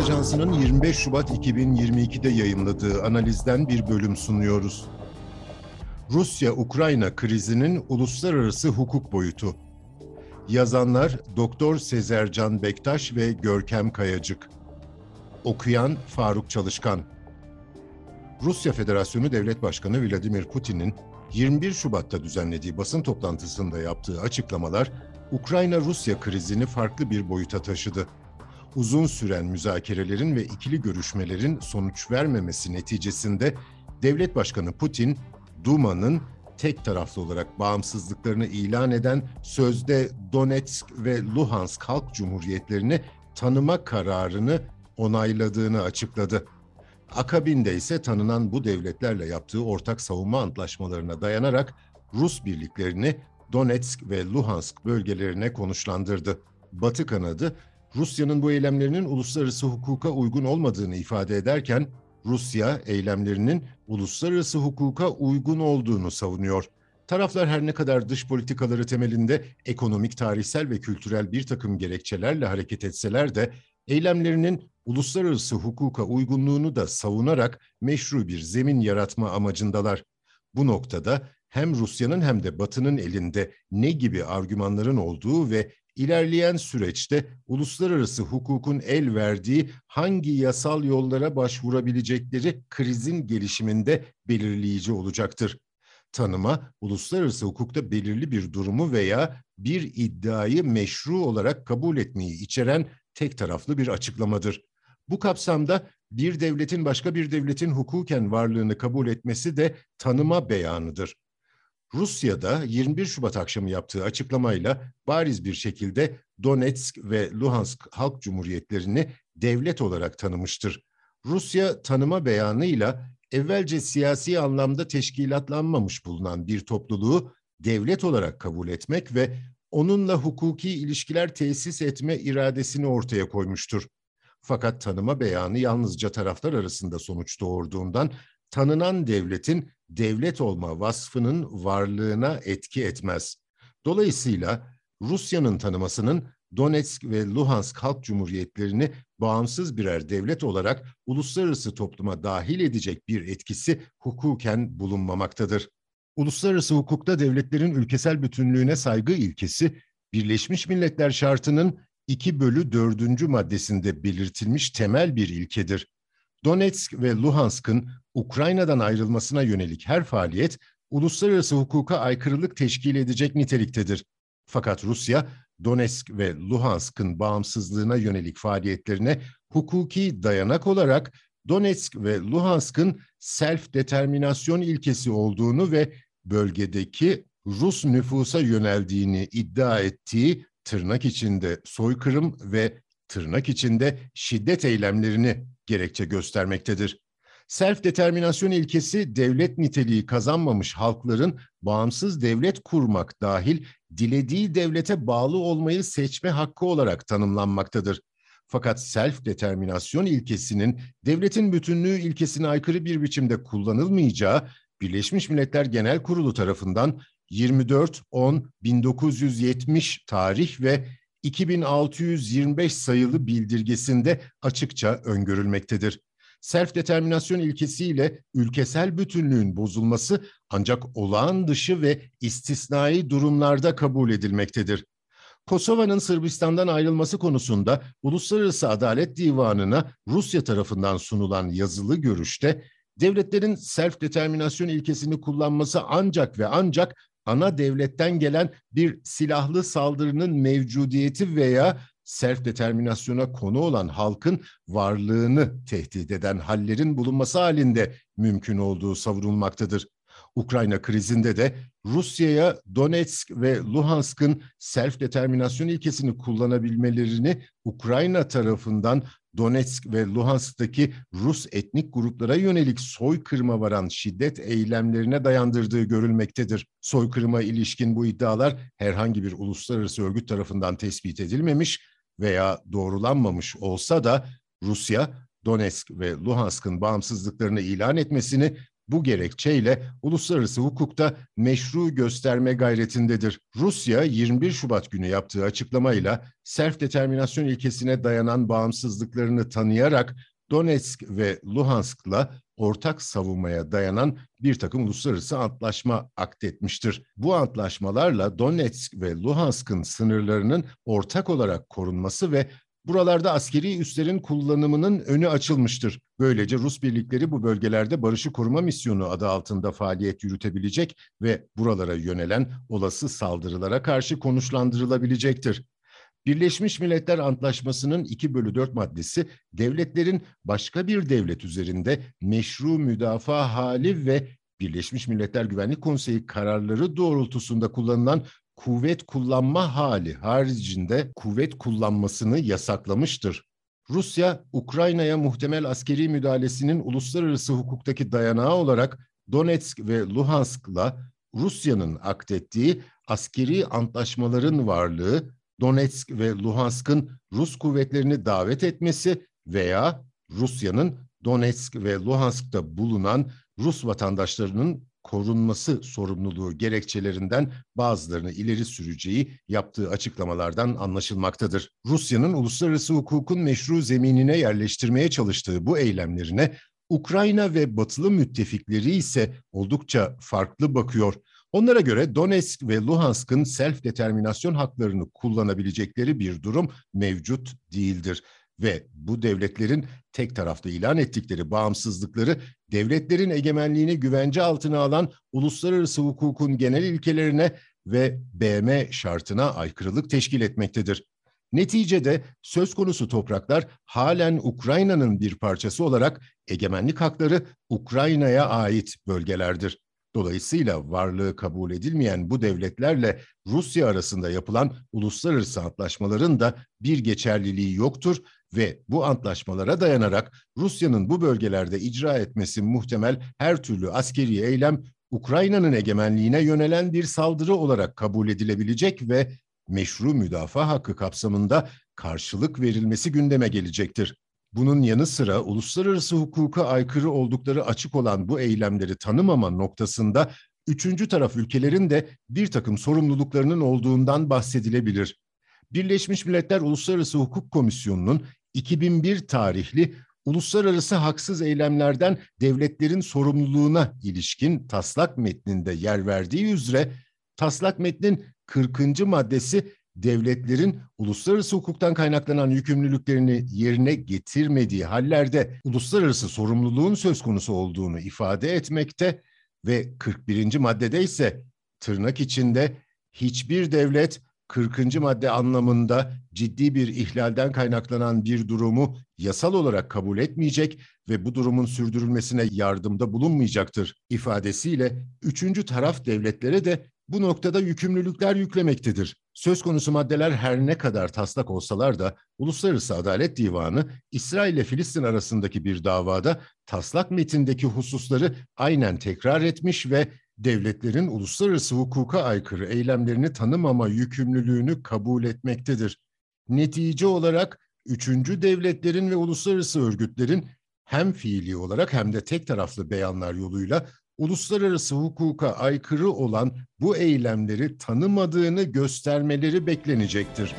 Ajansı'nın 25 Şubat 2022'de yayınladığı analizden bir bölüm sunuyoruz. Rusya-Ukrayna krizinin uluslararası hukuk boyutu. Yazanlar Doktor Sezer Can Bektaş ve Görkem Kayacık. Okuyan Faruk Çalışkan. Rusya Federasyonu Devlet Başkanı Vladimir Putin'in 21 Şubat'ta düzenlediği basın toplantısında yaptığı açıklamalar Ukrayna-Rusya krizini farklı bir boyuta taşıdı. Uzun süren müzakerelerin ve ikili görüşmelerin sonuç vermemesi neticesinde Devlet Başkanı Putin, Duma'nın tek taraflı olarak bağımsızlıklarını ilan eden sözde Donetsk ve Luhansk Halk Cumhuriyetlerini tanıma kararını onayladığını açıkladı. Akabinde ise tanınan bu devletlerle yaptığı ortak savunma antlaşmalarına dayanarak Rus birliklerini Donetsk ve Luhansk bölgelerine konuşlandırdı. Batı kanadı Rusya'nın bu eylemlerinin uluslararası hukuka uygun olmadığını ifade ederken Rusya eylemlerinin uluslararası hukuka uygun olduğunu savunuyor. Taraflar her ne kadar dış politikaları temelinde ekonomik, tarihsel ve kültürel bir takım gerekçelerle hareket etseler de eylemlerinin uluslararası hukuka uygunluğunu da savunarak meşru bir zemin yaratma amacındalar. Bu noktada hem Rusya'nın hem de Batı'nın elinde ne gibi argümanların olduğu ve ilerleyen süreçte uluslararası hukukun el verdiği hangi yasal yollara başvurabilecekleri krizin gelişiminde belirleyici olacaktır. Tanıma, uluslararası hukukta belirli bir durumu veya bir iddiayı meşru olarak kabul etmeyi içeren tek taraflı bir açıklamadır. Bu kapsamda bir devletin başka bir devletin hukuken varlığını kabul etmesi de tanıma beyanıdır. Rusya'da 21 Şubat akşamı yaptığı açıklamayla bariz bir şekilde Donetsk ve Luhansk Halk Cumhuriyetlerini devlet olarak tanımıştır. Rusya tanıma beyanıyla evvelce siyasi anlamda teşkilatlanmamış bulunan bir topluluğu devlet olarak kabul etmek ve onunla hukuki ilişkiler tesis etme iradesini ortaya koymuştur. Fakat tanıma beyanı yalnızca taraflar arasında sonuç doğurduğundan tanınan devletin devlet olma vasfının varlığına etki etmez. Dolayısıyla Rusya'nın tanımasının Donetsk ve Luhansk Halk Cumhuriyetlerini bağımsız birer devlet olarak uluslararası topluma dahil edecek bir etkisi hukuken bulunmamaktadır. Uluslararası hukukta devletlerin ülkesel bütünlüğüne saygı ilkesi, Birleşmiş Milletler Şartı'nın 2 bölü 4. maddesinde belirtilmiş temel bir ilkedir. Donetsk ve Luhansk'ın Ukrayna'dan ayrılmasına yönelik her faaliyet uluslararası hukuka aykırılık teşkil edecek niteliktedir. Fakat Rusya, Donetsk ve Luhansk'ın bağımsızlığına yönelik faaliyetlerine hukuki dayanak olarak Donetsk ve Luhansk'ın self-determinasyon ilkesi olduğunu ve bölgedeki Rus nüfusa yöneldiğini iddia ettiği tırnak içinde soykırım ve tırnak içinde şiddet eylemlerini gerekçe göstermektedir. Self-determinasyon ilkesi devlet niteliği kazanmamış halkların bağımsız devlet kurmak dahil dilediği devlete bağlı olmayı seçme hakkı olarak tanımlanmaktadır. Fakat self-determinasyon ilkesinin devletin bütünlüğü ilkesine aykırı bir biçimde kullanılmayacağı Birleşmiş Milletler Genel Kurulu tarafından 24-10-1970 tarih ve 2625 sayılı bildirgesinde açıkça öngörülmektedir. Self-determinasyon ilkesiyle ülkesel bütünlüğün bozulması ancak olağan dışı ve istisnai durumlarda kabul edilmektedir. Kosova'nın Sırbistan'dan ayrılması konusunda Uluslararası Adalet Divanı'na Rusya tarafından sunulan yazılı görüşte devletlerin self-determinasyon ilkesini kullanması ancak ve ancak ana devletten gelen bir silahlı saldırının mevcudiyeti veya self determinasyona konu olan halkın varlığını tehdit eden hallerin bulunması halinde mümkün olduğu savunulmaktadır. Ukrayna krizinde de Rusya'ya Donetsk ve Luhansk'ın self determinasyon ilkesini kullanabilmelerini Ukrayna tarafından Donetsk ve Luhansk'taki Rus etnik gruplara yönelik soykırıma varan şiddet eylemlerine dayandırdığı görülmektedir. Soykırıma ilişkin bu iddialar herhangi bir uluslararası örgüt tarafından tespit edilmemiş veya doğrulanmamış olsa da Rusya, Donetsk ve Luhansk'ın bağımsızlıklarını ilan etmesini bu gerekçeyle uluslararası hukukta meşru gösterme gayretindedir. Rusya 21 Şubat günü yaptığı açıklamayla self determinasyon ilkesine dayanan bağımsızlıklarını tanıyarak Donetsk ve Luhansk'la ortak savunmaya dayanan bir takım uluslararası antlaşma aktetmiştir. Bu antlaşmalarla Donetsk ve Luhansk'ın sınırlarının ortak olarak korunması ve Buralarda askeri üslerin kullanımının önü açılmıştır. Böylece Rus birlikleri bu bölgelerde barışı koruma misyonu adı altında faaliyet yürütebilecek ve buralara yönelen olası saldırılara karşı konuşlandırılabilecektir. Birleşmiş Milletler Antlaşması'nın 2 bölü 4 maddesi devletlerin başka bir devlet üzerinde meşru müdafaa hali ve Birleşmiş Milletler Güvenlik Konseyi kararları doğrultusunda kullanılan kuvvet kullanma hali haricinde kuvvet kullanmasını yasaklamıştır. Rusya, Ukrayna'ya muhtemel askeri müdahalesinin uluslararası hukuktaki dayanağı olarak Donetsk ve Luhansk'la Rusya'nın aktettiği askeri antlaşmaların varlığı, Donetsk ve Luhansk'ın Rus kuvvetlerini davet etmesi veya Rusya'nın Donetsk ve Luhansk'ta bulunan Rus vatandaşlarının korunması sorumluluğu gerekçelerinden bazılarını ileri süreceği yaptığı açıklamalardan anlaşılmaktadır. Rusya'nın uluslararası hukukun meşru zeminine yerleştirmeye çalıştığı bu eylemlerine Ukrayna ve batılı müttefikleri ise oldukça farklı bakıyor. Onlara göre Donetsk ve Luhansk'ın self determinasyon haklarını kullanabilecekleri bir durum mevcut değildir ve bu devletlerin tek taraflı ilan ettikleri bağımsızlıkları devletlerin egemenliğini güvence altına alan uluslararası hukukun genel ilkelerine ve BM şartına aykırılık teşkil etmektedir. Neticede söz konusu topraklar halen Ukrayna'nın bir parçası olarak egemenlik hakları Ukrayna'ya ait bölgelerdir. Dolayısıyla varlığı kabul edilmeyen bu devletlerle Rusya arasında yapılan uluslararası antlaşmaların da bir geçerliliği yoktur ve bu antlaşmalara dayanarak Rusya'nın bu bölgelerde icra etmesi muhtemel her türlü askeri eylem Ukrayna'nın egemenliğine yönelen bir saldırı olarak kabul edilebilecek ve meşru müdafaa hakkı kapsamında karşılık verilmesi gündeme gelecektir. Bunun yanı sıra uluslararası hukuka aykırı oldukları açık olan bu eylemleri tanımama noktasında üçüncü taraf ülkelerin de bir takım sorumluluklarının olduğundan bahsedilebilir. Birleşmiş Milletler Uluslararası Hukuk Komisyonu'nun 2001 tarihli uluslararası haksız eylemlerden devletlerin sorumluluğuna ilişkin taslak metninde yer verdiği üzere taslak metnin 40. maddesi devletlerin uluslararası hukuktan kaynaklanan yükümlülüklerini yerine getirmediği hallerde uluslararası sorumluluğun söz konusu olduğunu ifade etmekte ve 41. maddede ise tırnak içinde hiçbir devlet 40. madde anlamında ciddi bir ihlalden kaynaklanan bir durumu yasal olarak kabul etmeyecek ve bu durumun sürdürülmesine yardımda bulunmayacaktır ifadesiyle üçüncü taraf devletlere de bu noktada yükümlülükler yüklemektedir. Söz konusu maddeler her ne kadar taslak olsalar da Uluslararası Adalet Divanı İsrail ile Filistin arasındaki bir davada taslak metindeki hususları aynen tekrar etmiş ve devletlerin uluslararası hukuka aykırı eylemlerini tanımama yükümlülüğünü kabul etmektedir. Netice olarak üçüncü devletlerin ve uluslararası örgütlerin hem fiili olarak hem de tek taraflı beyanlar yoluyla uluslararası hukuka aykırı olan bu eylemleri tanımadığını göstermeleri beklenecektir.